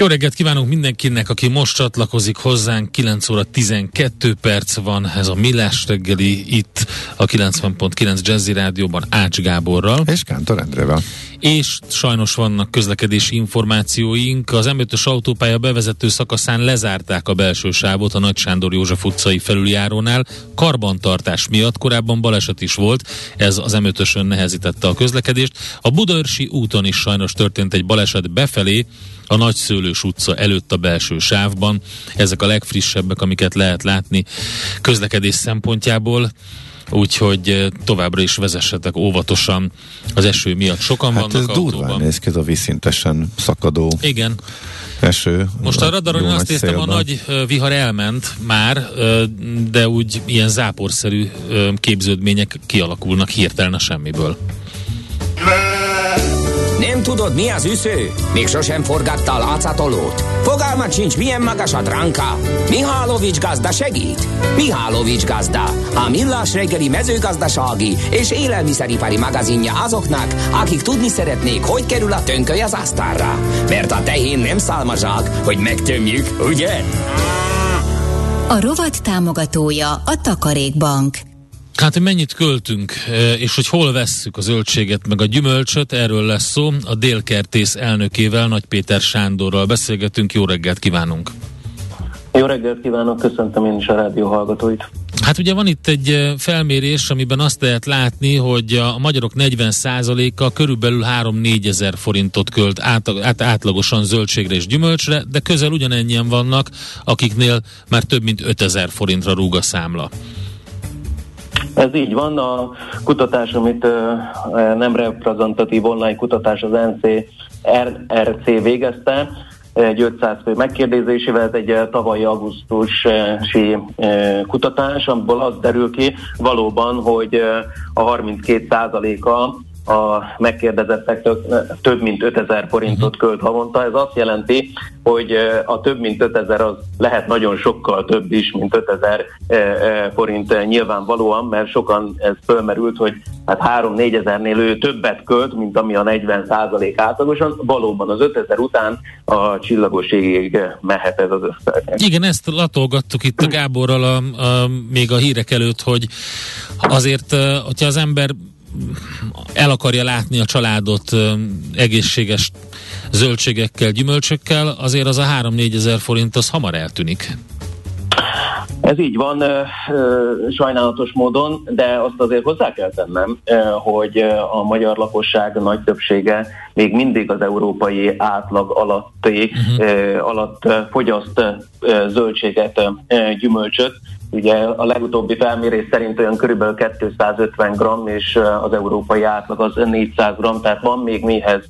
Jó reggelt kívánunk mindenkinek, aki most csatlakozik hozzánk. 9 óra 12 perc van ez a Millás reggeli itt a 90.9 Jazzy Rádióban Ács Gáborral. És Kántor Endrével és sajnos vannak közlekedési információink. Az m autópálya bevezető szakaszán lezárták a belső sávot a Nagy Sándor József utcai felüljárónál. Karbantartás miatt korábban baleset is volt, ez az m nehezítette a közlekedést. A Budaörsi úton is sajnos történt egy baleset befelé, a Nagyszőlős utca előtt a belső sávban. Ezek a legfrissebbek, amiket lehet látni közlekedés szempontjából úgyhogy továbbra is vezessetek óvatosan az eső miatt. Sokan hát vannak ez durván néz ki, ez a vízszintesen szakadó Igen. eső. Most a radaron azt néztem, a nagy vihar elment már, de úgy ilyen záporszerű képződmények kialakulnak hirtelen a semmiből. Nem tudod, mi az üsző? Még sosem forgatta a látszatolót? Fogalmat sincs, milyen magas a dránka? Mihálovics gazda segít? Mihálovics gazda, a millás reggeli mezőgazdasági és élelmiszeripari magazinja azoknak, akik tudni szeretnék, hogy kerül a tönköly az asztalra. Mert a tehén nem szálmazsák, hogy megtömjük, ugye? A rovat támogatója a Takarékbank. Hát, hogy mennyit költünk, e, és hogy hol vesszük a zöldséget, meg a gyümölcsöt, erről lesz szó. A Délkertész elnökével, Nagy Péter Sándorral beszélgetünk. Jó reggelt kívánunk! Jó reggelt kívánok, köszöntöm én is a rádió hallgatóit. Hát ugye van itt egy e, felmérés, amiben azt lehet látni, hogy a magyarok 40%-a körülbelül 3-4 ezer forintot költ át, át, átlagosan zöldségre és gyümölcsre, de közel ugyanennyien vannak, akiknél már több mint 5 ezer forintra rúg a számla. Ez így van, a kutatás, amit nem reprezentatív online kutatás az NCRC végezte, egy 500 fő megkérdezésével, ez egy tavalyi augusztusi kutatás, amiből az derül ki valóban, hogy a 32%-a a megkérdezettek több mint 5000 forintot mhm. költ havonta. Ez azt jelenti, hogy a több mint 5000 az lehet nagyon sokkal több is, mint 5000 forint nyilvánvalóan, mert sokan ez fölmerült, hogy hát 3-4 ezernél ő többet költ, mint ami a 40 százalék átlagosan. Valóban az 5000 után a csillagosségig mehet ez az összeg. Igen, ezt latolgattuk itt a Gáborral a, a, még a hírek előtt, hogy azért, hogyha az ember el akarja látni a családot egészséges zöldségekkel, gyümölcsökkel, azért az a 3-4 ezer forint az hamar eltűnik. Ez így van, sajnálatos módon, de azt azért hozzá kell tennem, hogy a magyar lakosság nagy többsége még mindig az európai átlag alatti, uh-huh. alatt fogyaszt zöldséget, gyümölcsöt, Ugye a legutóbbi felmérés szerint olyan körülbelül 250 g, és az európai átlag az 400 g, tehát van még mihez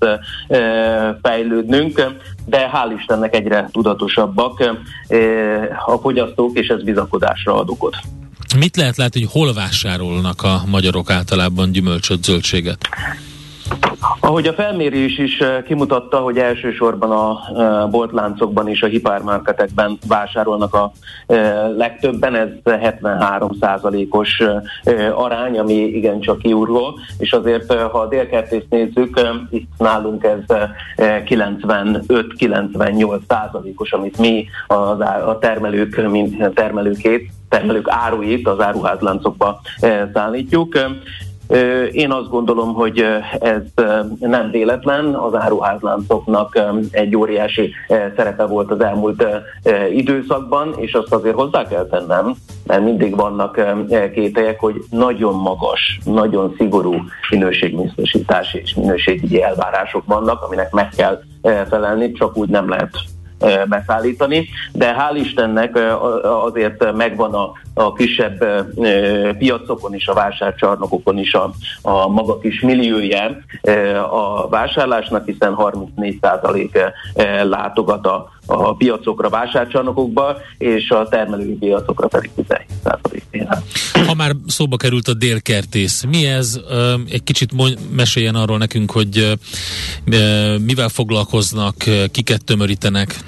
fejlődnünk, de hál' Istennek egyre tudatosabbak a fogyasztók, és ez bizakodásra ad okot. Mit lehet látni, hogy hol vásárolnak a magyarok általában gyümölcsöt, zöldséget? Ahogy a felmérés is eh, kimutatta, hogy elsősorban a eh, boltláncokban és a hipermarketekben vásárolnak a eh, legtöbben, ez 73% os arány, ami igencsak kiúró, és azért, ha a délkertészt nézzük, itt nálunk ez 95-98 százalékos, amit mi a termelők, mint termelőkét, termelők áruit az áruházláncokba szállítjuk. Én azt gondolom, hogy ez nem véletlen, az áruházláncoknak egy óriási szerepe volt az elmúlt időszakban, és azt azért hozzá kell tennem, mert mindig vannak kételyek, hogy nagyon magas, nagyon szigorú minőségbiztosítási és minőségügyi elvárások vannak, aminek meg kell felelni, csak úgy nem lehet beszállítani, de hál' Istennek azért megvan a, a kisebb piacokon is, a vásárcsarnokokon is a, a maga kis milliója a vásárlásnak, hiszen 34% látogat a, a piacokra, vásárcsarnokokba, és a termelői piacokra pedig 17%. Ha már szóba került a délkertész, mi ez? Egy kicsit meséljen arról nekünk, hogy mivel foglalkoznak, kiket tömörítenek?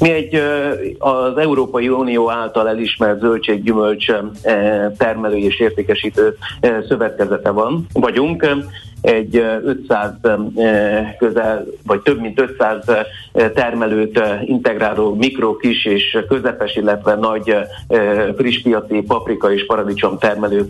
Mi egy az Európai Unió által elismert zöldséggyümölcs termelő és értékesítő szövetkezete van, vagyunk. Egy 500 közel, vagy több mint 500 termelőt integráló mikro, kis és közepes, illetve nagy frisspiaci paprika és paradicsom termelő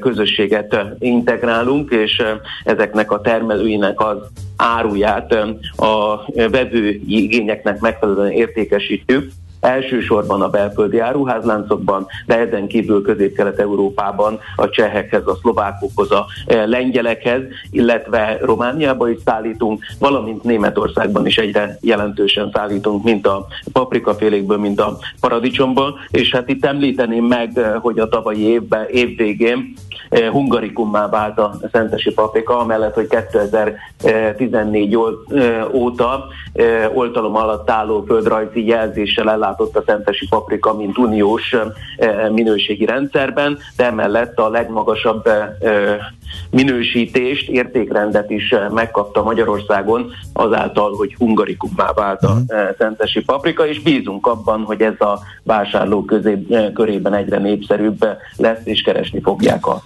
közösséget integrálunk, és ezeknek a termelőinek az áruját a vevő igényeknek megfelelően értékesítjük, elsősorban a belföldi áruházláncokban, de ezen kívül közép-kelet-európában a csehekhez, a szlovákokhoz, a e, lengyelekhez, illetve Romániába is szállítunk, valamint Németországban is egyre jelentősen szállítunk, mint a paprikafélékből, mint a paradicsomból, és hát itt említeném meg, e, hogy a tavalyi évben, év végén e, hungarikummá vált a szentesi paprika, amellett, hogy 2014 óta oltalom alatt álló földrajzi jelzéssel ellátott a szentesi paprika, mint uniós minőségi rendszerben, de emellett a legmagasabb minősítést, értékrendet is megkapta Magyarországon azáltal, hogy hungarikummá vált a mhm. szentesi paprika, és bízunk abban, hogy ez a vásárlók közé, körében egyre népszerűbb lesz, és keresni fogják a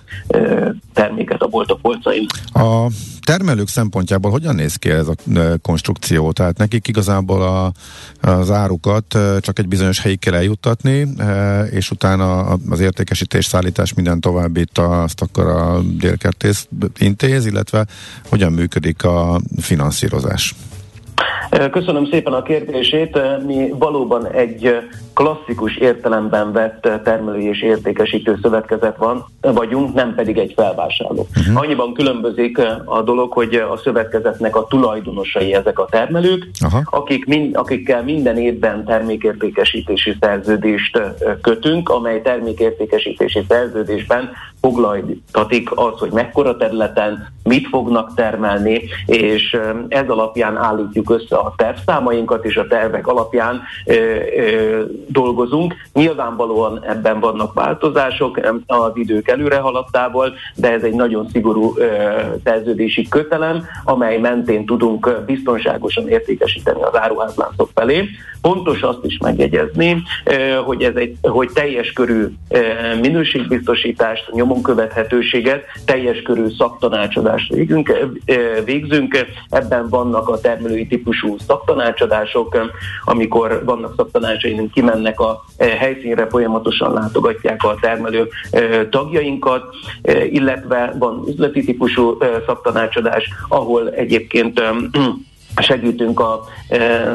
terméket a boltok polcain. A termelők szempontjából hogyan néz ki ez a konstrukció? Tehát nekik igazából a, az árukat csak egy bizonyos helyig kell eljuttatni, és utána az értékesítés, szállítás, minden továbbit azt akkor a délkertész intéz, illetve hogyan működik a finanszírozás? Köszönöm szépen a kérdését. Mi valóban egy klasszikus értelemben vett termelői és értékesítő szövetkezet van, vagyunk, nem pedig egy felvásárló. Uh-huh. Annyiban különbözik a dolog, hogy a szövetkezetnek a tulajdonosai ezek a termelők, uh-huh. akik mind, akikkel minden évben termékértékesítési szerződést kötünk, amely termékértékesítési szerződésben foglaltatik az, hogy mekkora területen mit fognak termelni, és ez alapján állítjuk össze a tervszámainkat, és a tervek alapján ö, ö, dolgozunk. Nyilvánvalóan ebben vannak változások az idők előre haladtával, de ez egy nagyon szigorú szerződési kötelem, amely mentén tudunk biztonságosan értékesíteni az áruházláncok felé. Fontos azt is megjegyezni, hogy ez egy hogy teljes körű minőségbiztosítást, nyomon követhetőséget, teljes körű szaktanácsadást végünk, végzünk. Ebben vannak a termelői típusú szaktanácsadások, amikor vannak szaktanácsaink, kimennek a helyszínre, folyamatosan látogatják a termelő tagjainkat, illetve van üzleti típusú szaktanácsadás, ahol egyébként segítünk a e,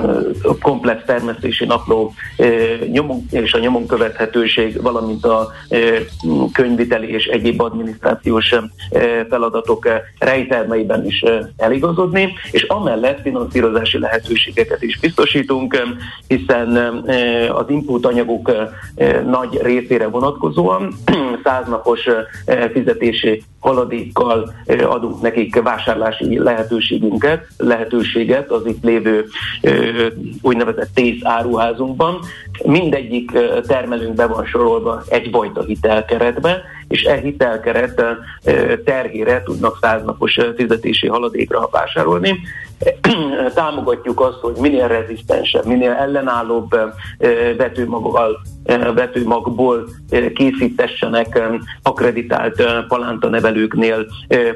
komplex termesztési napló e, nyomon, és a nyomon követhetőség, valamint a e, könyviteli és egyéb adminisztrációs feladatok rejtelmeiben is eligazodni, és amellett finanszírozási lehetőségeket is biztosítunk, hiszen az input anyagok nagy részére vonatkozóan száznapos fizetési haladékkal adunk nekik vásárlási lehetőségünket, lehetőséget, céget az itt lévő úgynevezett tész áruházunkban. Mindegyik termelőnk be van sorolva egyfajta hitelkeretbe, és e hitelkeret terhére tudnak száznapos fizetési haladékra vásárolni. Támogatjuk azt, hogy minél rezisztensebb, minél ellenállóbb vetőmaggal vetőmagból készítessenek akreditált palánta nevelőknél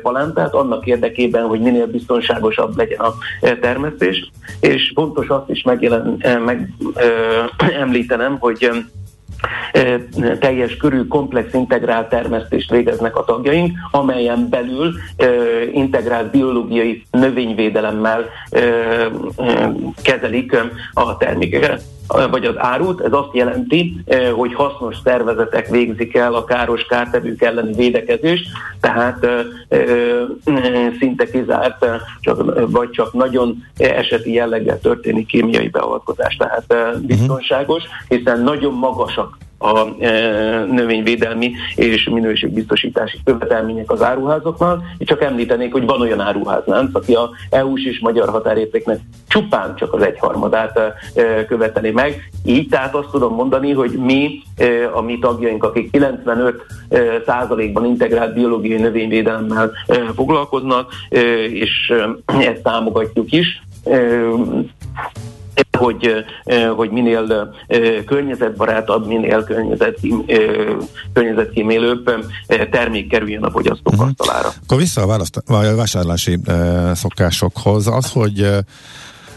palántát, annak érdekében, hogy minél biztonságosabb legyen a termesztés. És fontos azt is megjelen, meg, említenem, hogy teljes körű, komplex integrált termesztést végeznek a tagjaink, amelyen belül integrált biológiai növényvédelemmel kezelik a termékeket vagy az árut, ez azt jelenti, hogy hasznos szervezetek végzik el a káros kártevők elleni védekezést, tehát szinte kizárt, csak, vagy csak nagyon eseti jelleggel történik kémiai beavatkozás, tehát biztonságos, hiszen nagyon magasak a e, növényvédelmi és minőségbiztosítási követelmények az áruházoknál. Itt csak említenék, hogy van olyan áruháznánc, aki a EU-s és magyar határértéknek csupán csak az egyharmadát e, követeli meg. Így tehát azt tudom mondani, hogy mi, e, a mi tagjaink, akik 95 e, százalékban integrált biológiai növényvédelemmel foglalkoznak, és ezt támogatjuk is, hogy, hogy minél környezetbarátabb, minél környezetkím, környezetkímélőbb termék kerüljön a fogyasztók uh-huh. asztalára. Akkor vissza a, választ, a vásárlási szokásokhoz. Az, hogy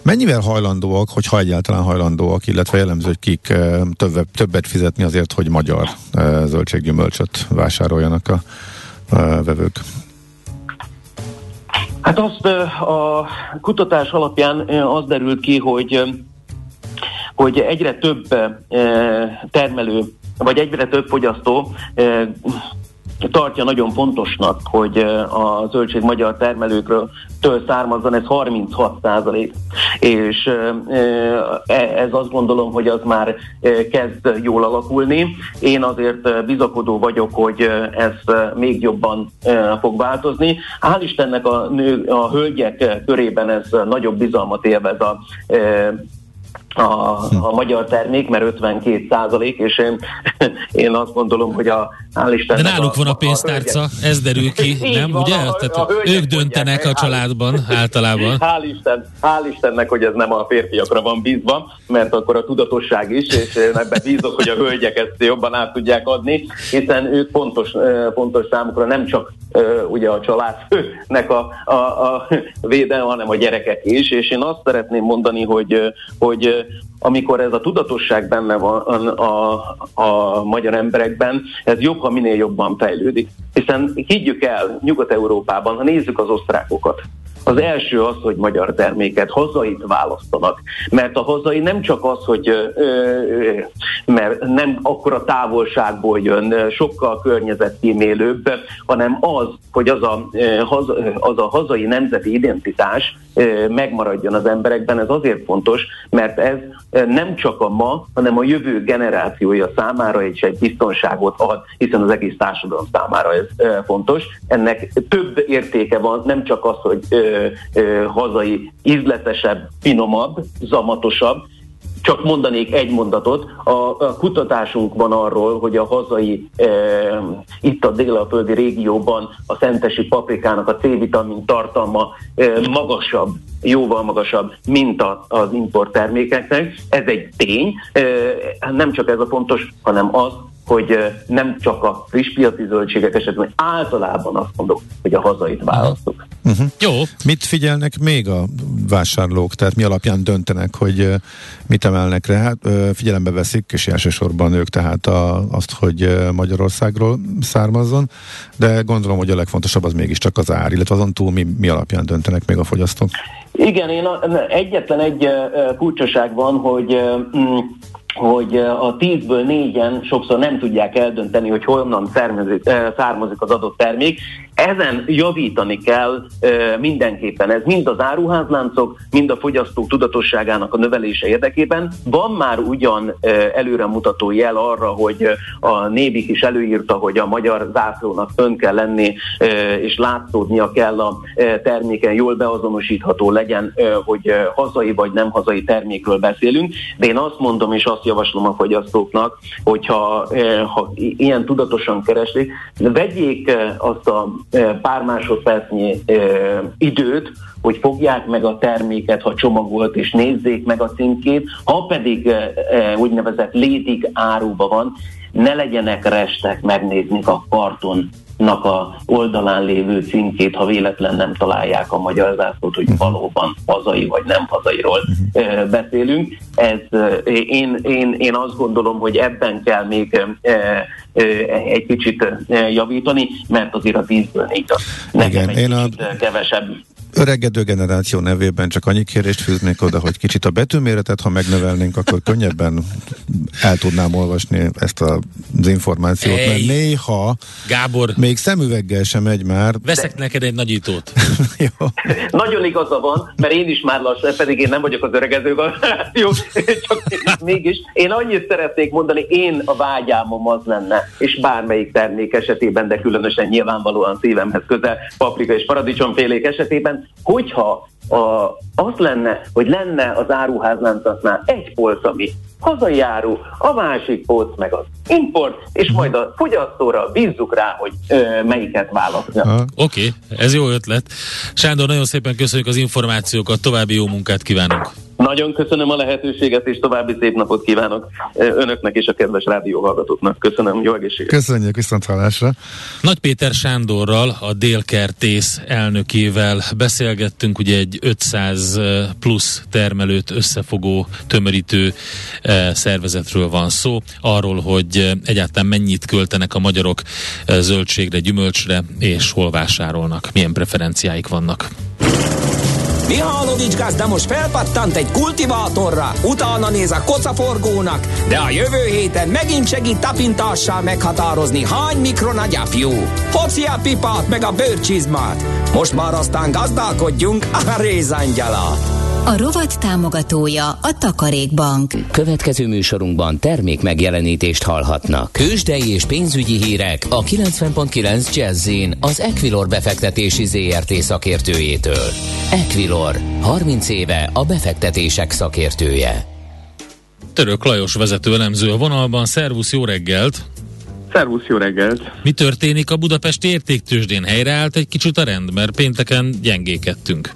Mennyivel hajlandóak, hogyha egyáltalán hajlandóak, illetve jellemző, hogy kik többet, többet fizetni azért, hogy magyar zöldséggyümölcsöt vásároljanak a vevők? Hát azt a kutatás alapján az derült ki, hogy hogy egyre több termelő, vagy egyre több fogyasztó tartja nagyon fontosnak, hogy a zöldség magyar termelőkről től származzon, ez 36 százalék. És e, ez azt gondolom, hogy az már kezd jól alakulni. Én azért bizakodó vagyok, hogy ez még jobban fog változni. Hál' Istennek a, nő, a hölgyek körében ez nagyobb bizalmat élvez a a, a magyar termék, mert 52 százalék, és én, én azt gondolom, hogy a hál' De náluk a, van a pénztárca, a ez derül ki, nem, van, ugye? A, Tehát a ők döntenek a családban általában. Hál' Isten, hál' Istennek, hogy ez nem a férfiakra van bízva, mert akkor a tudatosság is, és ebben bízok, hogy a hölgyek ezt jobban át tudják adni, hiszen ők fontos, fontos számukra nem csak ugye a családnak a, a, a védelme, hanem a gyerekek is, és én azt szeretném mondani, hogy, hogy amikor ez a tudatosság benne van a, a magyar emberekben, ez jobb, ha minél jobban fejlődik. Hiszen higgyük el, Nyugat-Európában, ha nézzük az osztrákokat, az első az, hogy magyar terméket, hazait választanak. Mert a hazai nem csak az, hogy mert nem akkora távolságból jön, sokkal környezetkímélőbb, hanem az, hogy az a, az a hazai nemzeti identitás megmaradjon az emberekben. Ez azért fontos, mert ez nem csak a ma, hanem a jövő generációja számára is egy biztonságot ad, hiszen az egész társadalom számára ez fontos. Ennek több értéke van, nem csak az, hogy hazai ízletesebb, finomabb, zamatosabb, csak mondanék egy mondatot. A, a kutatásunk van arról, hogy a hazai, e, itt a délaföldi régióban a szentesi paprikának a C-vitamin tartalma e, magasabb, jóval magasabb, mint a, az import termékeknek. Ez egy tény. E, nem csak ez a fontos, hanem az, hogy nem csak a friss piaci zöldségek esetben, általában azt mondok, hogy a hazait választok. Uh-huh. Jó. Mit figyelnek még a vásárlók? Tehát mi alapján döntenek, hogy mit emelnek rá? Hát figyelembe veszik, és elsősorban ők tehát a, azt, hogy Magyarországról származzon, de gondolom, hogy a legfontosabb az mégiscsak az ár, illetve azon túl mi, mi alapján döntenek még a fogyasztók? Igen, én a, egyetlen egy kulcsaság van, hogy mm, hogy a tízből négyen sokszor nem tudják eldönteni, hogy honnan származik, az adott termék, ezen javítani kell mindenképpen. Ez mind az áruházláncok, mind a fogyasztók tudatosságának a növelése érdekében. Van már ugyan előremutató jel arra, hogy a Nébik is előírta, hogy a magyar zászlónak ön kell lenni, és látszódnia kell a terméken, jól beazonosítható legyen, hogy hazai vagy nem hazai termékről beszélünk. De én azt mondom, és azt javaslom a fogyasztóknak, hogyha ha ilyen tudatosan keresik, vegyék azt a pár másodpercnyi időt, hogy fogják meg a terméket, ha csomagolt, és nézzék meg a címkét, ha pedig úgynevezett létig áruba van, ne legyenek restek megnézni a karton nak a oldalán lévő címkét, ha véletlen nem találják a magyar zászlót, hogy mhm. valóban hazai vagy nem hazairól uh, beszélünk. Ez, én, én, én azt gondolom, hogy ebben kell még egy kicsit javítani, mert azért a vízből négy az Igen, én a... kevesebb öregedő generáció nevében csak annyi kérést fűznék oda, hogy kicsit a betűméretet, ha megnövelnénk, akkor könnyebben el tudnám olvasni ezt a, az információt, hey, mert néha Gábor, még szemüveggel sem megy már. Veszek de... neked egy nagyítót. Jó. Nagyon igaza van, mert én is már lassan, pedig én nem vagyok az öregedő generáció, csak mégis. Én annyit szeretnék mondani, én a vágyámom az lenne, és bármelyik termék esetében, de különösen nyilvánvalóan szívemhez közel, paprika és paradicsomfélék esetében, hogyha a, az lenne, hogy lenne az áruházláncoknál egy polc, ami hazai áru, a másik polc meg az import, és majd a fogyasztóra bízzuk rá, hogy ö, melyiket választja. Oké, okay, ez jó ötlet. Sándor, nagyon szépen köszönjük az információkat, további jó munkát kívánunk. Nagyon köszönöm a lehetőséget, és további szép napot kívánok önöknek és a kedves rádióhallgatóknak. Köszönöm, jó egészséget! Köszönjük, viszont hallásra! Nagy Péter Sándorral, a Délkertész elnökével beszélgettünk, ugye egy 500 plusz termelőt összefogó, tömörítő szervezetről van szó, arról, hogy egyáltalán mennyit költenek a magyarok zöldségre, gyümölcsre, és hol vásárolnak, milyen preferenciáik vannak. Mihálovics gazda most felpattant egy kultivátorra, utána néz a kocaforgónak, de a jövő héten megint segít tapintással meghatározni, hány mikron a. Hoci a pipát meg a bőrcsizmát. Most már aztán gazdálkodjunk a rézangyala. A rovat támogatója a Takarékbank. Következő műsorunkban termék megjelenítést hallhatnak. Kősdei és pénzügyi hírek a 90.9 jazz az Equilor befektetési ZRT szakértőjétől. Equilor, 30 éve a befektetések szakértője. Török Lajos vezető elemző a vonalban. Szervusz, jó reggelt! Szervusz, jó reggelt! Mi történik a Budapesti értéktősdén? Helyreállt egy kicsit a rend, mert pénteken gyengékedtünk.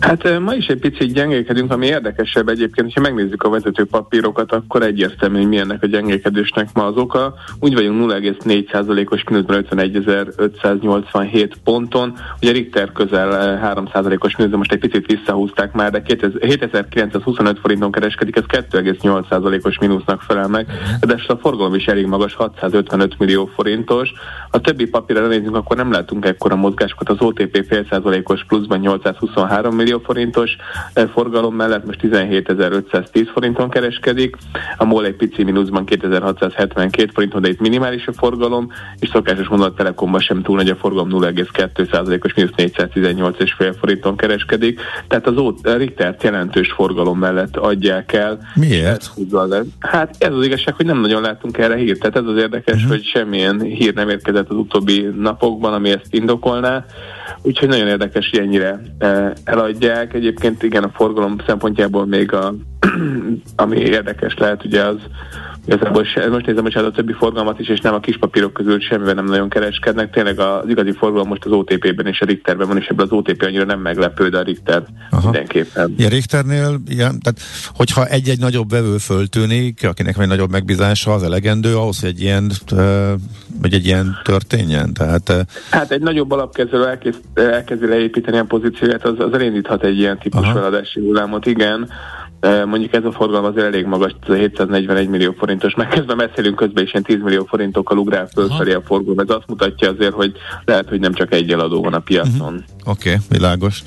Hát ma is egy picit gyengékedünk, ami érdekesebb egyébként, ha megnézzük a vezető papírokat, akkor egyértelmű, hogy milyennek a gyengékedésnek ma az oka. Úgy vagyunk 0,4%-os mínuszban 51.587 ponton, ugye Richter közel 3%-os mínuszban most egy picit visszahúzták már, de 7925 forinton kereskedik, ez 2,8%-os mínusznak felel meg, de a forgalom is elég magas, 655 millió forintos. A többi papírra nézzünk, akkor nem látunk ekkora mozgásokat, az OTP fél százalékos pluszban 823 millió forintos eh, forgalom mellett most 17.510 forinton kereskedik, a MOL egy pici mínuszban 2672 forinton, de itt minimális a forgalom, és szokásos módon a Telekomban sem túl nagy a forgalom, 0,2%-os mínusz 418,5 forinton kereskedik, tehát az a Richtert jelentős forgalom mellett adják el. Miért? Hát ez az igazság, hogy nem nagyon látunk erre hírt, tehát ez az érdekes, uh-huh. hogy semmilyen hír nem érkezett az utóbbi napokban, ami ezt indokolná. Úgyhogy nagyon érdekes, hogy ennyire e, eladják. Egyébként igen, a forgalom szempontjából még a, ami érdekes lehet, ugye az Igazából se, most nézem, hogy a többi forgalmat is, és nem a kis papírok közül semmivel nem nagyon kereskednek. Tényleg az igazi forgalom most az OTP-ben és a Richterben van, és ebből az OTP annyira nem meglepő, de a Richter Aha. mindenképpen. Ja, Richternél, ja, tehát, hogyha egy-egy nagyobb vevő föltűnik, akinek egy nagyobb megbízása, az elegendő ahhoz, hogy egy ilyen, hogy egy ilyen történjen? Tehát, hát egy nagyobb alapkezelő elkezd, elkezdi leépíteni a pozícióját, az, az elindíthat egy ilyen típus feladási hullámot, igen mondjuk ez a forgalom azért elég magas, ez a 741 millió forintos, meg közben beszélünk közben is ilyen 10 millió forintokkal ugrál fölfelé a forgalom, ez azt mutatja azért, hogy lehet, hogy nem csak egy eladó van a piacon. Uh-huh. Oké, okay, világos.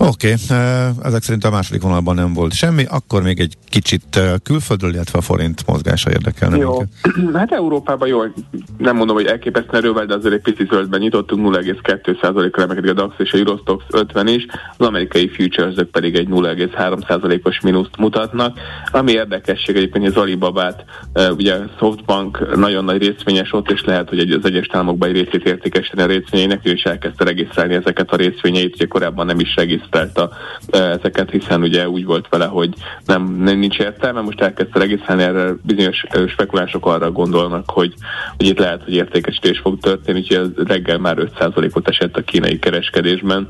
Oké, okay. ezek szerint a második vonalban nem volt semmi, akkor még egy kicsit külföldről, illetve a forint mozgása érdekelne Jó, minket. hát Európában jól, nem mondom, hogy elképesztően erővel, de azért egy pici zöldben nyitottunk, 0,2%-kal emelkedik a DAX és a Eurostox 50 is, az amerikai futures pedig egy 0,3%-os mínuszt mutatnak. Ami érdekesség egyébként az Alibabát, ugye Softbank nagyon nagy részvényes ott, és lehet, hogy az egyes államokban egy részét értékesíteni a részvényeinek, és elkezdte regisztrálni ezeket a részvényeit, ugye korábban nem is regisztrált regisztrálta ezeket, hiszen ugye úgy volt vele, hogy nem, nem nincs értelme, most elkezdte regisztrálni, erre bizonyos spekulánsok arra gondolnak, hogy, hogy itt lehet, hogy értékesítés fog történni, úgyhogy reggel már 5%-ot esett a kínai kereskedésben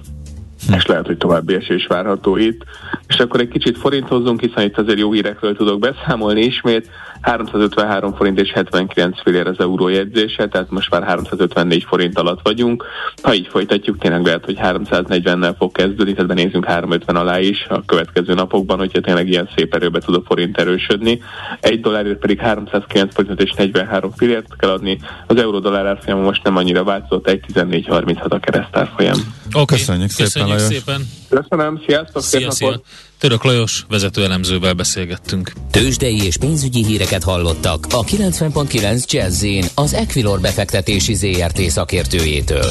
és lehet, hogy további esés várható itt. És akkor egy kicsit forinthozzunk, hiszen itt azért jó hírekről tudok beszámolni ismét. 353 forint és 79 fillér az euró jegyzése, tehát most már 354 forint alatt vagyunk. Ha így folytatjuk, tényleg lehet, hogy 340-nel fog kezdődni, tehát benézünk 350 alá is a következő napokban, hogyha tényleg ilyen szép erőbe tud a forint erősödni. Egy dollárért pedig 309 forint és 43 fillért kell adni. Az euró dollár árfolyama most nem annyira változott, 1.14.36 a keresztárfolyam. Okay. Köszönjük, Köszönjük szépen, szépen. Köszönöm, sziasztok, szép Szia, szia. Török Lajos vezető elemzővel beszélgettünk. Tőzsdei és pénzügyi híreket hallottak a 90.9 jazz az Equilor befektetési ZRT szakértőjétől.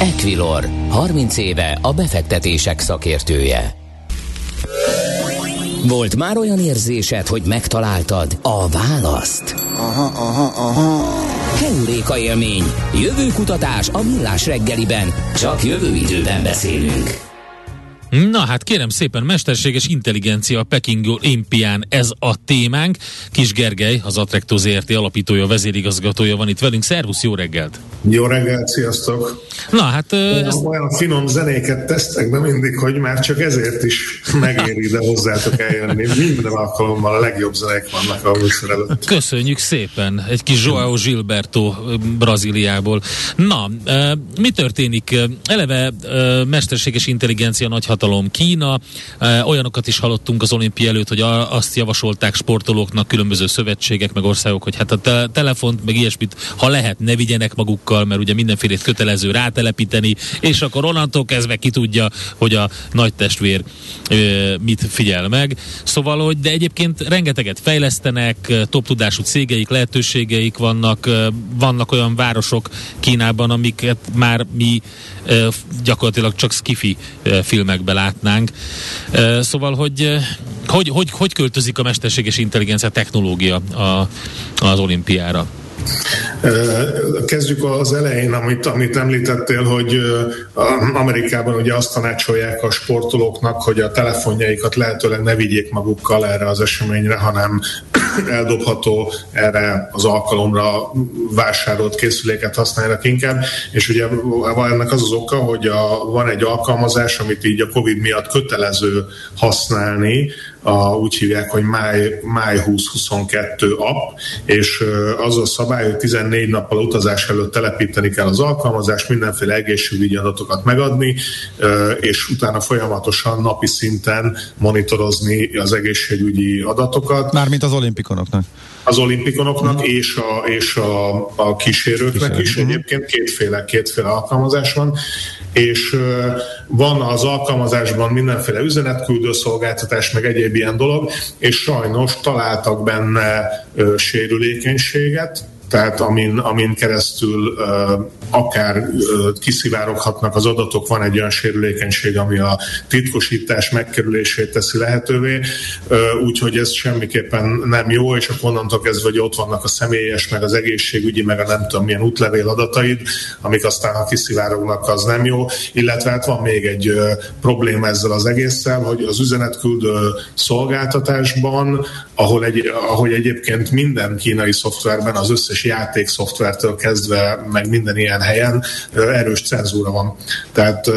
Equilor, 30 éve a befektetések szakértője. Volt már olyan érzésed, hogy megtaláltad a választ? Aha, aha, aha. Heuréka élmény. Jövő kutatás a millás reggeliben. Csak jövő időben beszélünk. Na hát kérem szépen, mesterséges intelligencia a Peking Olimpián, ez a témánk. Kis Gergely, az Attracto ZRT alapítója, vezérigazgatója van itt velünk. Szervusz, jó reggelt! Jó reggelt, sziasztok! Na hát... Olyan, ezt... olyan finom zenéket tesztek be mindig, hogy már csak ezért is megéri ide hozzátok eljönni. Minden alkalommal a legjobb zenék vannak a műsor előtt. Köszönjük szépen! Egy kis Joao Gilberto Brazíliából. Na, mi történik? Eleve mesterséges intelligencia nagy hatalom Kína. Olyanokat is hallottunk az olimpia előtt, hogy azt javasolták sportolóknak különböző szövetségek, meg országok, hogy hát a te- telefont, meg ilyesmit, ha lehet, ne vigyenek magukkal, mert ugye mindenfélét kötelező rátelepíteni, és akkor onnantól kezdve ki tudja, hogy a nagy testvér mit figyel meg. Szóval, hogy de egyébként rengeteget fejlesztenek, top tudású cégeik, lehetőségeik vannak, vannak olyan városok Kínában, amiket már mi gyakorlatilag csak skifi filmekben látnánk. Szóval, hogy hogy, hogy, hogy költözik a mesterséges intelligencia technológia a, az olimpiára? Kezdjük az elején, amit, amit említettél, hogy Amerikában ugye azt tanácsolják a sportolóknak, hogy a telefonjaikat lehetőleg ne vigyék magukkal erre az eseményre, hanem eldobható erre az alkalomra vásárolt készüléket használnak inkább, és ugye ennek az az oka, hogy a, van egy alkalmazás, amit így a Covid miatt kötelező használni, a, úgy hívják, hogy máj, máj 2022 app, és az a szabály, hogy 14 nappal utazás előtt telepíteni kell az alkalmazást, mindenféle egészségügyi adatokat megadni, és utána folyamatosan napi szinten monitorozni az egészségügyi adatokat. Mármint az olimpikonoknak az olimpikonoknak mm. és, a, és a, a kísérőknek is. Mhm. Egyébként kétféle, kétféle alkalmazás van, és van az alkalmazásban mindenféle üzenetküldő szolgáltatás, meg egyéb ilyen dolog, és sajnos találtak benne sérülékenységet, tehát amin, amin keresztül uh, akár uh, kiszivároghatnak az adatok, van egy olyan sérülékenység, ami a titkosítás megkerülését teszi lehetővé, uh, úgyhogy ez semmiképpen nem jó, és akkor onnantól kezdve, hogy ott vannak a személyes, meg az egészségügyi, meg a nem tudom milyen útlevél adataid, amik aztán ha kiszivárognak, az nem jó, illetve hát van még egy uh, probléma ezzel az egésszel, hogy az üzenetküldő szolgáltatásban, ahol egy, ahogy egyébként minden kínai szoftverben az összes játékszoftvertől kezdve, meg minden ilyen helyen erős cenzúra van. Tehát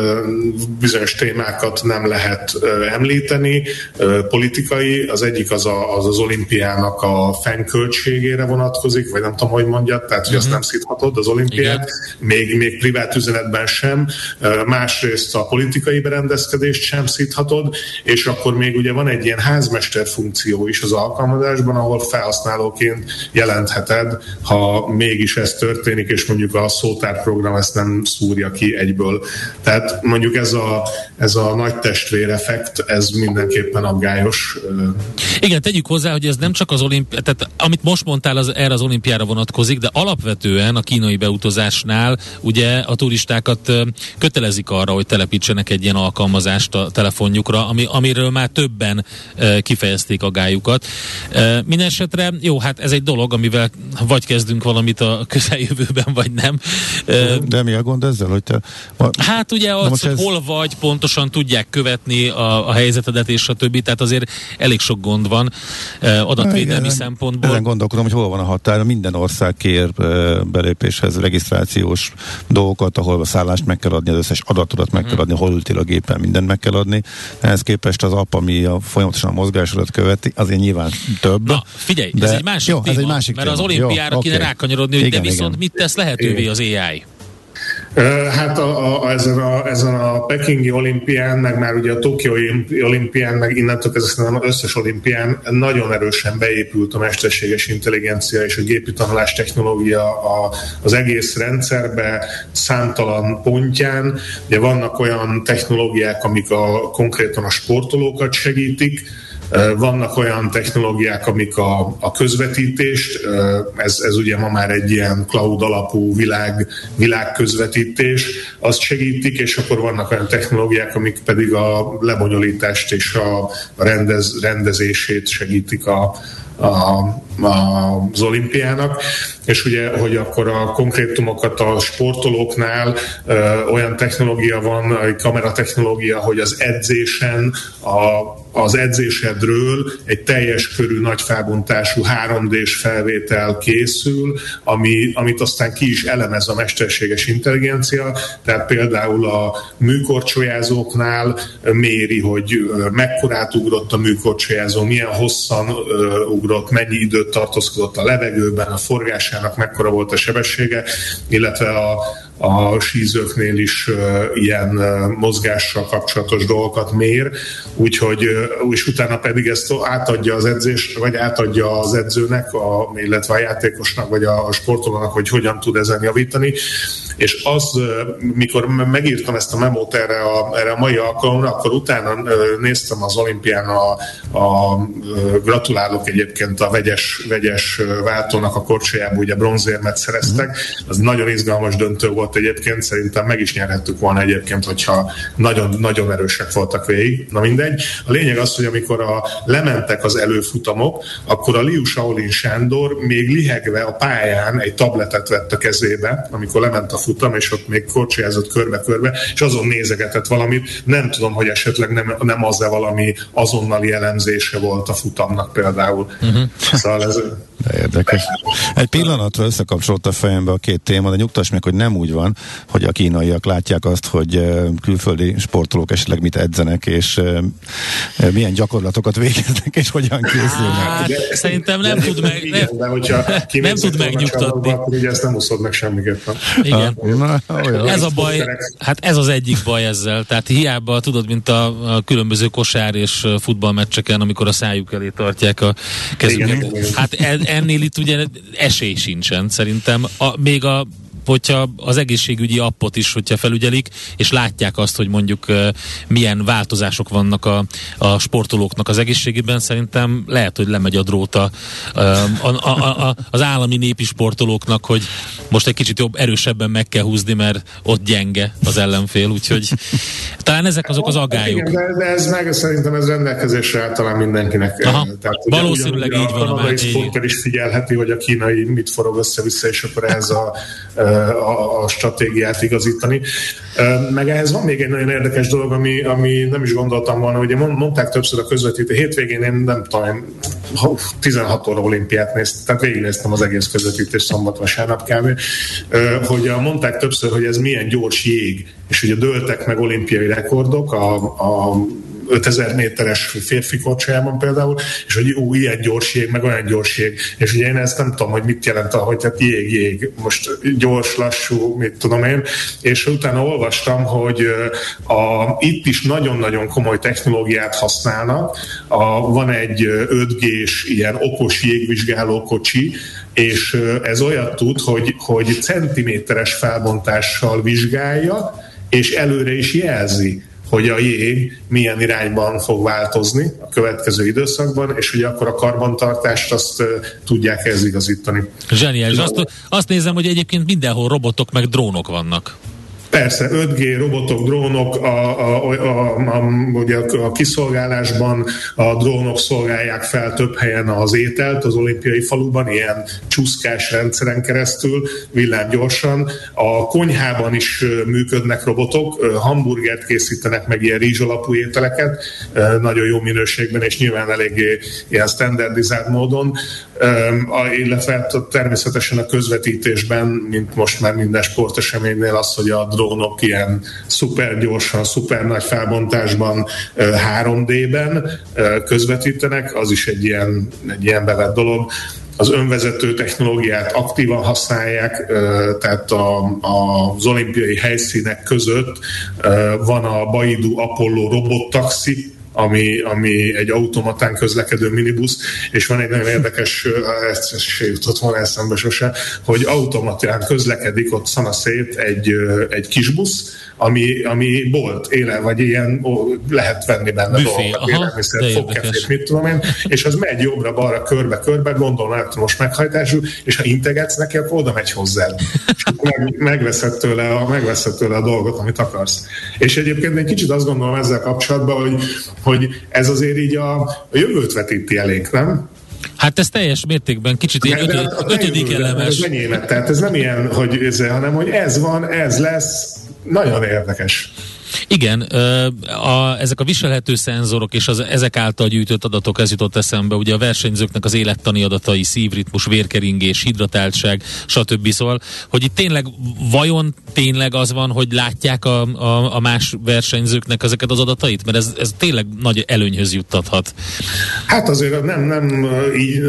bizonyos témákat nem lehet említeni. Politikai, az egyik az a, az, az olimpiának a fennköltségére vonatkozik, vagy nem tudom, hogy mondjad, tehát hogy azt mhm. nem szíthatod az olimpiát, még, még privát üzenetben sem. Másrészt a politikai berendezkedést sem szíthatod, és akkor még ugye van egy ilyen házmester funkció is az alkalmazásban, ahol felhasználóként jelentheted, ha mégis ez történik, és mondjuk a szótárprogram ezt nem szúrja ki egyből. Tehát mondjuk ez a, ez a nagy testvér effekt, ez mindenképpen aggályos. Igen, tegyük hozzá, hogy ez nem csak az olimpiá, tehát amit most mondtál, az erre az olimpiára vonatkozik, de alapvetően a kínai beutazásnál ugye a turistákat kötelezik arra, hogy telepítsenek egy ilyen alkalmazást a telefonjukra, ami, amiről már többen kifejezték a gájukat. Mindenesetre, jó, hát ez egy dolog, amivel vagy kezdünk valamit a közeljövőben, vagy nem. De mi a gond ezzel, hogy te... Hát ugye az, hogy ez... hol vagy, pontosan tudják követni a, a helyzetedet és a többi, tehát azért elég sok gond van adatvédelmi Igen, szempontból. Ezen gondolkodom, hogy hol van a határ. Minden ország kér belépéshez regisztrációs dolgokat, ahol a szállást meg kell adni, az összes adatodat meg kell mhm. adni, hol ültél a gépen, mindent meg kell adni. Ehhez képest az app, ami a folyamatosan a mozgásodat követi, azért nyilván több. Na, figyelj, de... ez egy másik jó, téma, ez egy másik mert téma. az olimpiára kéne okay. rákanyarodni, hogy Igen, de viszont igen. mit tesz lehetővé az AI? Hát a, a, ezen, a, ezen a Pekingi olimpián, meg már ugye a Tokiói olimpián, meg innentől kezdve az összes olimpián nagyon erősen beépült a mesterséges intelligencia és a gépi tanulás technológia a, az egész rendszerbe számtalan pontján. Ugye vannak olyan technológiák, amik a, konkrétan a sportolókat segítik, vannak olyan technológiák, amik a, a közvetítést, ez, ez ugye ma már egy ilyen cloud alapú világ, világközvetítés, azt segítik, és akkor vannak olyan technológiák, amik pedig a lebonyolítást és a rendez, rendezését segítik a, a, a, az olimpiának, és ugye, hogy akkor a konkrétumokat a sportolóknál ö, olyan technológia van, kameratechnológia, hogy az edzésen a az edzésedről egy teljes körű nagy felbontású 3D-s felvétel készül, ami, amit aztán ki is elemez a mesterséges intelligencia, tehát például a műkorcsolyázóknál méri, hogy mekkorát ugrott a műkorcsolyázó, milyen hosszan ugrott, mennyi időt tartózkodott a levegőben, a forgásának mekkora volt a sebessége, illetve a, a sízőknél is ilyen mozgással kapcsolatos dolgokat mér, úgyhogy és utána pedig ezt átadja az edzés, vagy átadja az edzőnek, a, illetve a játékosnak, vagy a sportolónak, hogy hogyan tud ezen javítani. És az, mikor megírtam ezt a memót erre a, erre a mai alkalomra, akkor utána néztem az olimpián a, a gratulálok egyébként a vegyes, vegyes váltónak a korcsolyába, ugye bronzérmet szereztek. Az nagyon izgalmas döntő volt egyébként, szerintem meg is nyerhettük volna egyébként, hogyha nagyon, nagyon erősek voltak végig. Na mindegy. A lényeg az, hogy amikor a, lementek az előfutamok, akkor a Liu Shaolin Sándor még lihegve a pályán egy tabletet vett a kezébe, amikor lement a futam, és ott még korcsolyázott körbe-körbe, és azon nézegetett valamit. Nem tudom, hogy esetleg nem, nem az-e valami azonnali elemzése volt a futamnak például. Uh-huh. Szóval ez... De érdekes. Egy pillanatra összekapcsolt a fejembe a két téma, de nyugtass meg, hogy nem úgy van, hogy a kínaiak látják azt, hogy külföldi sportolók esetleg mit edzenek, és milyen gyakorlatokat végeznek, és hogyan készülnek. Hát, szerintem nem tud meg, igen, nem, de nem tud megnyugtatni. Akkor ugye ezt nem úszod meg semmiképpen. Igen. Na, ez a baj, hát ez az egyik baj ezzel. Tehát hiába tudod, mint a, a különböző kosár és futballmeccseken, amikor a szájuk elé tartják a kezüket. Igen, hát ennél itt ugye esély sincsen szerintem. A, még a hogyha az egészségügyi appot is, hogyha felügyelik, és látják azt, hogy mondjuk milyen változások vannak a, a sportolóknak az egészségében, szerintem lehet, hogy lemegy a dróta a, a, a, a, az állami népi sportolóknak, hogy most egy kicsit jobb, erősebben meg kell húzni, mert ott gyenge az ellenfél, úgyhogy talán ezek azok az agályok. Igen, de, ez meg szerintem ez rendelkezésre általán mindenkinek. Aha, Tehát, valószínűleg így van. A kanadai sporter is figyelheti, hogy a kínai mit forog össze-vissza, és akkor ez a a, a stratégiát igazítani. Meg ehhez van még egy nagyon érdekes dolog, ami, ami nem is gondoltam volna, ugye mondták többször a közvetítő, hétvégén én nem tudom, 16 óra olimpiát néztem, tehát végignéztem az egész közvetítés szombat, vasárnap kb. Hogy mondták többször, hogy ez milyen gyors jég, és ugye dőltek meg olimpiai rekordok a, a 5000 méteres férfi kocsajában például, és hogy ú, ilyen gyors jég, meg olyan gyors jég. És ugye én ezt nem tudom, hogy mit jelent, hogy tehát jég, jég, most gyors, lassú, mit tudom én, és utána olvastam, hogy a, itt is nagyon-nagyon komoly technológiát használnak. A, van egy 5G-s ilyen okos jégvizsgáló kocsi, és ez olyat tud, hogy, hogy centiméteres felbontással vizsgálja, és előre is jelzi, hogy a jég milyen irányban fog változni a következő időszakban, és hogy akkor a karbantartást azt tudják ez igazítani. Zseniális. Azt, azt nézem, hogy egyébként mindenhol robotok meg drónok vannak. Persze, 5G, robotok, drónok, a, a, a, a, ugye a kiszolgálásban a drónok szolgálják fel több helyen az ételt az olimpiai faluban, ilyen csúszkás rendszeren keresztül, gyorsan. A konyhában is működnek robotok, hamburgert készítenek meg ilyen rizsalapú ételeket, nagyon jó minőségben és nyilván eléggé ilyen standardizált módon. illetve hát természetesen a közvetítésben, mint most már minden sporteseménynél az, hogy a drónok ilyen szuper gyorsan, szuper nagy felbontásban 3D-ben közvetítenek, az is egy ilyen, egy ilyen bevett dolog. Az önvezető technológiát aktívan használják, tehát a, a, az olimpiai helyszínek között van a Baidu Apollo robottaxi, ami, ami egy automatán közlekedő minibusz, és van egy nagyon érdekes, ezt se jutott volna eszembe sose, hogy automatán közlekedik ott szanaszét egy, egy kis busz, ami, ami bolt, éle, vagy ilyen ó, lehet venni benne dolgokat, élelmiszer, fogkefét, mit tudom én, és az megy jobbra-balra, körbe-körbe, gondolom elektromos meghajtású, és ha integetsz neki, akkor oda megy hozzád. És meg, megveszed, tőle a, megveszed tőle a dolgot, amit akarsz. És egyébként egy kicsit azt gondolom ezzel kapcsolatban, hogy, hogy ez azért így a, a jövőt vetíti elég, nem? Hát ez teljes mértékben kicsit ilyen ötödik, ötödik elemes. Ez enyémet, tehát ez nem ilyen, hogy ez, hanem hogy ez van, ez lesz, nagyon érdekes. Igen, a, ezek a viselhető szenzorok és az, ezek által gyűjtött adatok, ez jutott eszembe, ugye a versenyzőknek az élettani adatai, szívritmus, vérkeringés, hidratáltság, stb. Szóval, hogy itt tényleg, vajon tényleg az van, hogy látják a, a, a más versenyzőknek ezeket az adatait? Mert ez, ez tényleg nagy előnyhöz juttathat. Hát azért nem, nem így,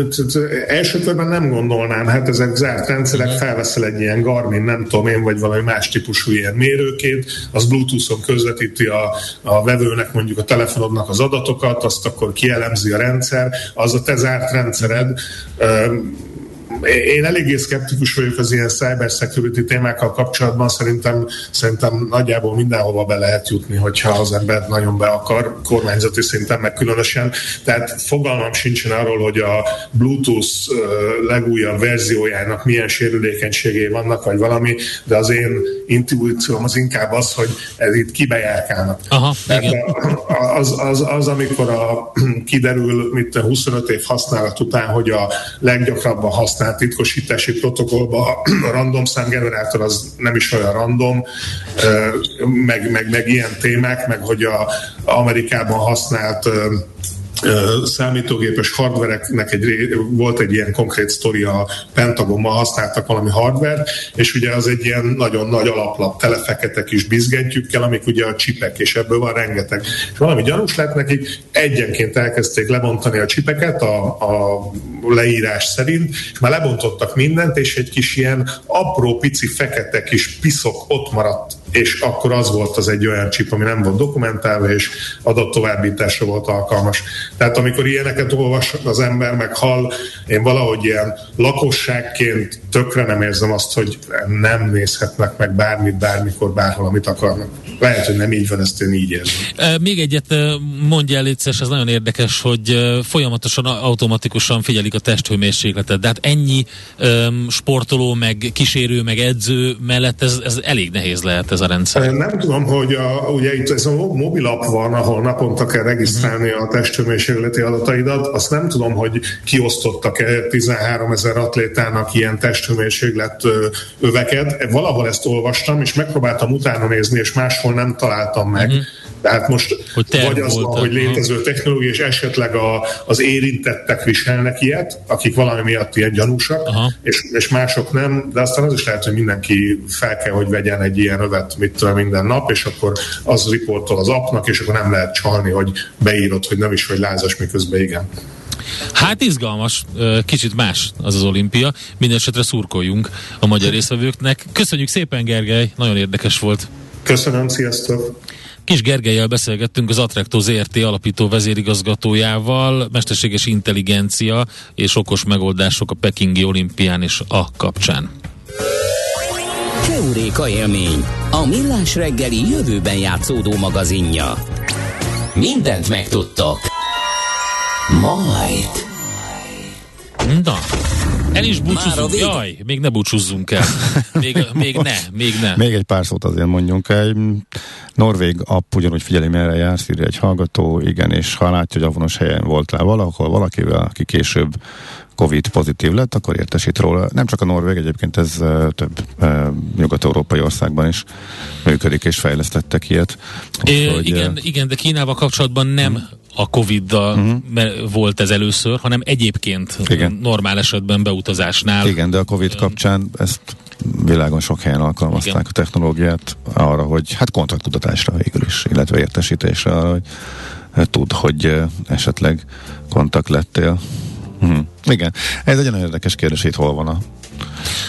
első körben nem gondolnám, hát ezek zárt rendszerek, uh-huh. felveszel egy ilyen Garmin, nem tudom én, vagy valami más típusú ilyen mérőkét, az Bluetooth-on közvetíti a, a vevőnek mondjuk a telefonodnak az adatokat, azt akkor kielemzi a rendszer, az a te zárt rendszered, én eléggé szkeptikus vagyok az ilyen cyber security témákkal kapcsolatban, szerintem, szerintem nagyjából mindenhova be lehet jutni, hogyha az ember nagyon be akar, kormányzati szinten meg különösen. Tehát fogalmam sincsen arról, hogy a Bluetooth legújabb verziójának milyen sérülékenységei vannak, vagy valami, de az én intuícióm az inkább az, hogy ez itt kibejárkálnak. Aha, igen. Az, az, az, amikor a, kiderül, mint a 25 év használat után, hogy a leggyakrabban használt használt titkosítási protokollban a random számgenerátor az nem is olyan random, meg, meg, meg ilyen témák, meg hogy a Amerikában használt számítógépes hardvereknek egy, volt egy ilyen konkrét sztori, a Pentagonban használtak valami hardware, és ugye az egy ilyen nagyon nagy alaplap, telefekete kis bizgentjükkel, amik ugye a csipek, és ebből van rengeteg. És valami gyanús lett nekik, egyenként elkezdték lebontani a csipeket a, a leírás szerint, és már lebontottak mindent, és egy kis ilyen apró, pici, fekete kis piszok ott maradt és akkor az volt az egy olyan csip, ami nem volt dokumentálva, és adattovábbításra volt alkalmas. Tehát amikor ilyeneket olvas az ember, meg hall, én valahogy ilyen lakosságként tökre nem érzem azt, hogy nem nézhetnek meg bármit, bármikor, bárhol, amit akarnak. Lehet, hogy nem így van, ezt én így érzem. Még egyet mondja el, Létszes, ez nagyon érdekes, hogy folyamatosan automatikusan figyelik a testhőmérsékletet, de hát ennyi sportoló, meg kísérő, meg edző mellett ez, ez elég nehéz lehet ez rendszer? Nem tudom, hogy a, ugye itt ez a mobilap van, ahol naponta kell regisztrálni a testhőmérsékleti adataidat. Azt nem tudom, hogy kiosztottak-e 13 ezer atlétának ilyen testhőmérséklet öveket. Valahol ezt olvastam, és megpróbáltam utána nézni, és máshol nem találtam meg. Uh-huh. Tehát most hogy vagy az van, hogy létező technológia, és esetleg a, az érintettek viselnek ilyet, akik valami miatt ilyen gyanúsak, és, és mások nem, de aztán az is lehet, hogy mindenki fel kell, hogy vegyen egy ilyen övet mit tudom, minden nap, és akkor az riportol az apnak, és akkor nem lehet csalni, hogy beírod, hogy nem is vagy lázas, miközben igen. Hát izgalmas, kicsit más az az olimpia. Mindenesetre szurkoljunk a magyar részvevőknek. Köszönjük szépen, Gergely, nagyon érdekes volt. Köszönöm, sziasztok! Kis Gergelyel beszélgettünk az Attracto ZRT alapító vezérigazgatójával, mesterséges intelligencia és okos megoldások a Pekingi olimpián és a kapcsán. Keuréka élmény, a millás reggeli jövőben játszódó magazinja. Mindent megtudtok. Majd. Na, el is búcsúzunk. Jaj, még ne búcsúzzunk el. Még, még ne, még ne. Még egy pár szót azért mondjunk. Egy norvég app ugyanúgy figyeli, merre jársz, írja egy hallgató, igen, és ha látja, hogy avonos helyen voltál valahol, valakivel, aki később Covid pozitív lett, akkor értesít róla. Nem csak a Norvég, egyébként ez több nyugat-európai országban is működik, és fejlesztettek ilyet. É, Úgyhogy, igen, igen, de Kínával kapcsolatban nem hmm a Covid-dal uh-huh. volt ez először, hanem egyébként Igen. normál esetben beutazásnál. Igen, de a Covid kapcsán ezt világon sok helyen alkalmazták Igen. a technológiát arra, hogy hát kontaktkutatásra végül is, illetve értesítésre arra, hogy tud, hogy esetleg kontakt lettél. Hm. Igen, ez egy nagyon érdekes kérdés, itt hol van a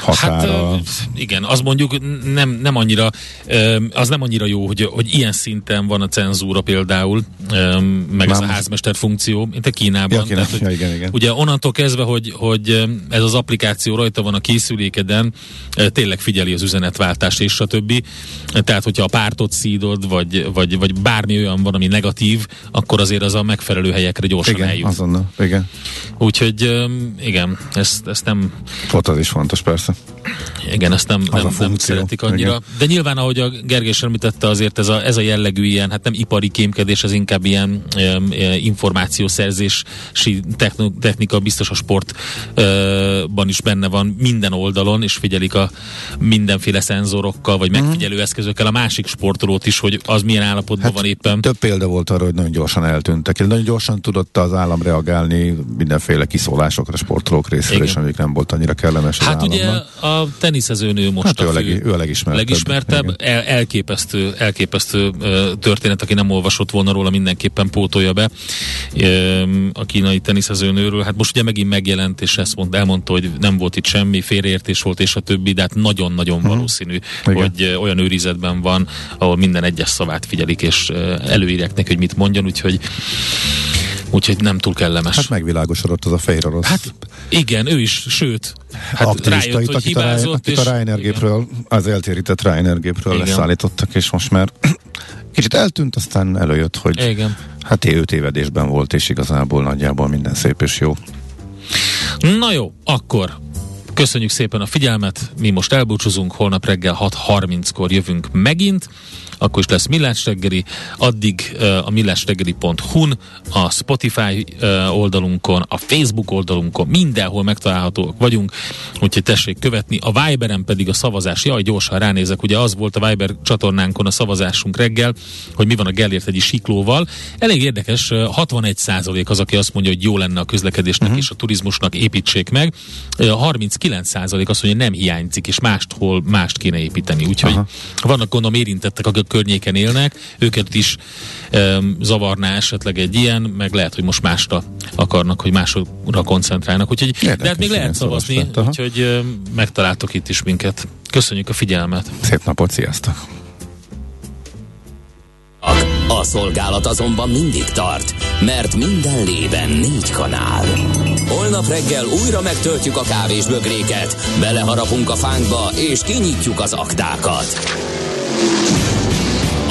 határa. Hát, igen, az mondjuk nem, nem annyira, az nem annyira jó, hogy, hogy ilyen szinten van a cenzúra például, meg nem. ez a házmester funkció, mint a Kínában. Ja, Tehát, hogy, ja, igen, igen. Ugye onnantól kezdve, hogy, hogy ez az applikáció rajta van a készülékeden, tényleg figyeli az üzenetváltást és stb. Tehát, hogyha a pártot szídod, vagy, vagy, vagy bármi olyan van, ami negatív, akkor azért az a megfelelő helyekre gyorsan igen, eljut. Azonnal, igen. Úgyhogy igen, ezt, ezt nem... Ott az is fontos, persze. Igen, ezt nem, nem, nem szeretik annyira. Igen. De nyilván, ahogy a Gergely is említette, azért ez a, ez a jellegű ilyen, hát nem ipari kémkedés, ez inkább ilyen e, információszerzési technika, biztos a sportban is benne van minden oldalon, és figyelik a mindenféle szenzorokkal, vagy mhm. megfigyelő eszközökkel a másik sportolót is, hogy az milyen állapotban hát van éppen. Több példa volt arra, hogy nagyon gyorsan eltűntek. Nagyon gyorsan tudott az állam reagálni mindenféle kiszólásokra sportolók részéről, és amik nem volt annyira kellemes Hát ugye a teniszezőnő most hát a, ő, fő, leg, ő a legismertebb. legismertebb el, elképesztő, elképesztő történet, aki nem olvasott volna róla, mindenképpen pótolja be a kínai teniszezőnőről. Hát most ugye megint megjelent, és ezt mond, elmondta, hogy nem volt itt semmi, félreértés volt, és a többi, de hát nagyon-nagyon uh-huh. valószínű, Igen. hogy olyan őrizetben van, ahol minden egyes szavát figyelik, és előírják neki, hogy mit mondjon, úgyhogy úgyhogy nem túl kellemes. Hát megvilágosodott az a fehér orosz. Hát igen, ő is, sőt, hát aktivista rájött, akit, a, akit a Ryanair gépről, az eltérített Ryanair gépről igen. leszállítottak, és most már kicsit eltűnt, aztán előjött, hogy igen. hát ő tévedésben volt, és igazából nagyjából minden szép és jó. Na jó, akkor köszönjük szépen a figyelmet, mi most elbúcsúzunk, holnap reggel 6.30-kor jövünk megint akkor is lesz Millás reggeli, addig a millásreggeli.hu-n, a Spotify oldalunkon, a Facebook oldalunkon, mindenhol megtalálhatóak vagyunk, úgyhogy tessék követni. A Viberen pedig a szavazás, jaj, gyorsan ránézek, ugye az volt a Viber csatornánkon a szavazásunk reggel, hogy mi van a Gellért egy siklóval. Elég érdekes, 61 százalék az, aki azt mondja, hogy jó lenne a közlekedésnek uh-huh. és a turizmusnak építsék meg. 39 százalék azt mondja, hogy nem hiányzik, és máshol mást kéne építeni. Úgyhogy Aha. vannak gondolom érintettek, akik környéken élnek, őket is um, zavarná esetleg egy ilyen, meg lehet, hogy most másra akarnak, hogy másra koncentrálnak. Úgyhogy, Érdekes, de hát még lehet szavazni, úgyhogy um, megtaláltok itt is minket. Köszönjük a figyelmet! Szép napot, sziasztok! A szolgálat azonban mindig tart, mert minden lében négy kanál. Holnap reggel újra megtöltjük a kávés bögréket, beleharapunk a fánkba és kinyitjuk az aktákat.